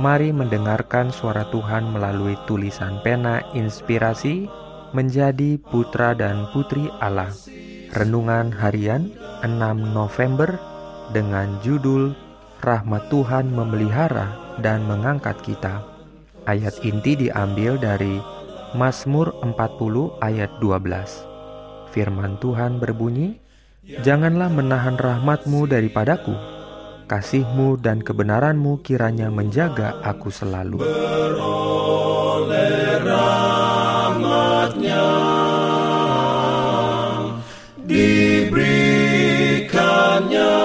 Mari mendengarkan suara Tuhan melalui tulisan pena inspirasi menjadi putra dan putri Allah. Renungan harian 6 November dengan judul Rahmat Tuhan memelihara dan mengangkat kita. Ayat inti diambil dari Mazmur 40 ayat 12. Firman Tuhan berbunyi, Janganlah menahan rahmatmu daripadaku, kasihmu dan kebenaranmu kiranya menjaga aku selalu. Beroleh rahmatnya Diberikannya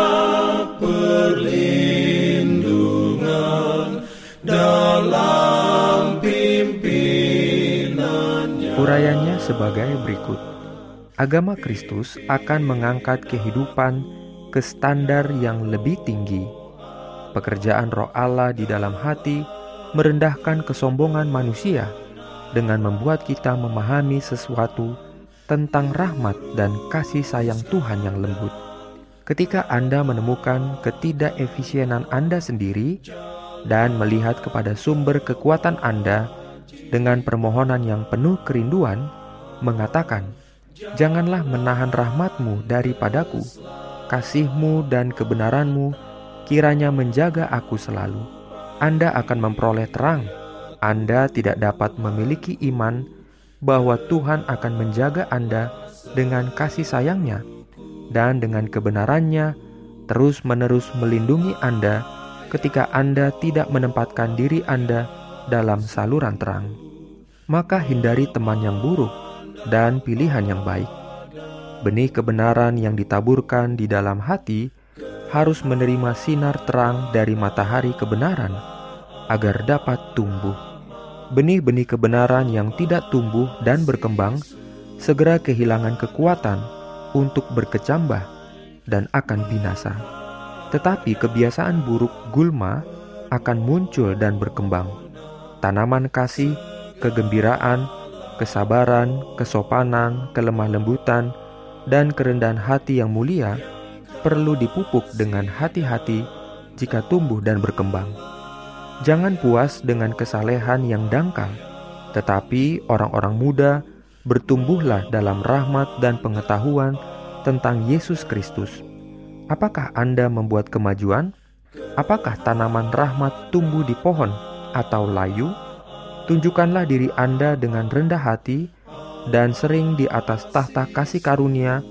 perlindungan Dalam pimpinannya Urayanya sebagai berikut. Agama Kristus akan mengangkat kehidupan ke standar yang lebih tinggi. Pekerjaan roh Allah di dalam hati merendahkan kesombongan manusia dengan membuat kita memahami sesuatu tentang rahmat dan kasih sayang Tuhan yang lembut. Ketika Anda menemukan ketidakefisienan Anda sendiri dan melihat kepada sumber kekuatan Anda dengan permohonan yang penuh kerinduan, mengatakan, "Janganlah menahan rahmatmu daripadaku, kasihmu dan kebenaranmu kiranya menjaga aku selalu. Anda akan memperoleh terang. Anda tidak dapat memiliki iman bahwa Tuhan akan menjaga Anda dengan kasih sayangnya dan dengan kebenarannya terus-menerus melindungi Anda ketika Anda tidak menempatkan diri Anda dalam saluran terang. Maka hindari teman yang buruk dan pilihan yang baik benih kebenaran yang ditaburkan di dalam hati harus menerima sinar terang dari matahari kebenaran agar dapat tumbuh. Benih-benih kebenaran yang tidak tumbuh dan berkembang segera kehilangan kekuatan untuk berkecambah dan akan binasa. Tetapi kebiasaan buruk gulma akan muncul dan berkembang. Tanaman kasih, kegembiraan, kesabaran, kesopanan, kelemah lembutan, dan kerendahan hati yang mulia perlu dipupuk dengan hati-hati jika tumbuh dan berkembang. Jangan puas dengan kesalehan yang dangkal, tetapi orang-orang muda bertumbuhlah dalam rahmat dan pengetahuan tentang Yesus Kristus. Apakah Anda membuat kemajuan? Apakah tanaman rahmat tumbuh di pohon atau layu? Tunjukkanlah diri Anda dengan rendah hati dan sering di atas tahta kasih karunia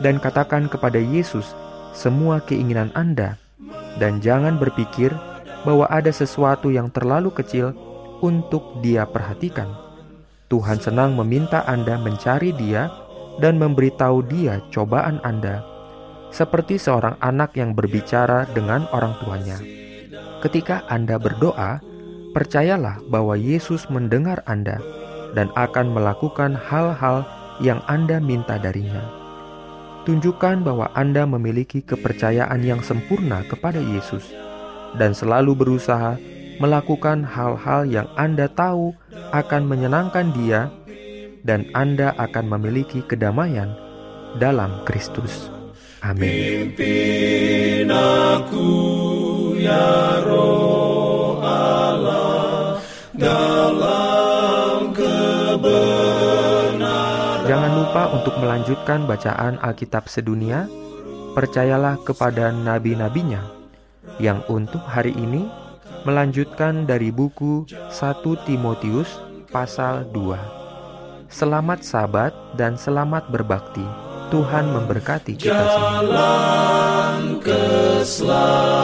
dan katakan kepada Yesus semua keinginan Anda dan jangan berpikir bahwa ada sesuatu yang terlalu kecil untuk dia perhatikan. Tuhan senang meminta Anda mencari dia dan memberitahu dia cobaan Anda, seperti seorang anak yang berbicara dengan orang tuanya. Ketika Anda berdoa, percayalah bahwa Yesus mendengar Anda dan akan melakukan hal-hal yang Anda minta darinya. Tunjukkan bahwa Anda memiliki kepercayaan yang sempurna kepada Yesus dan selalu berusaha melakukan hal-hal yang Anda tahu akan menyenangkan Dia, dan Anda akan memiliki kedamaian dalam Kristus. Amin. Pimpin ya untuk melanjutkan bacaan Alkitab sedunia. Percayalah kepada nabi-nabinya yang untuk hari ini melanjutkan dari buku 1 Timotius pasal 2. Selamat sabat dan selamat berbakti. Tuhan memberkati kita semua.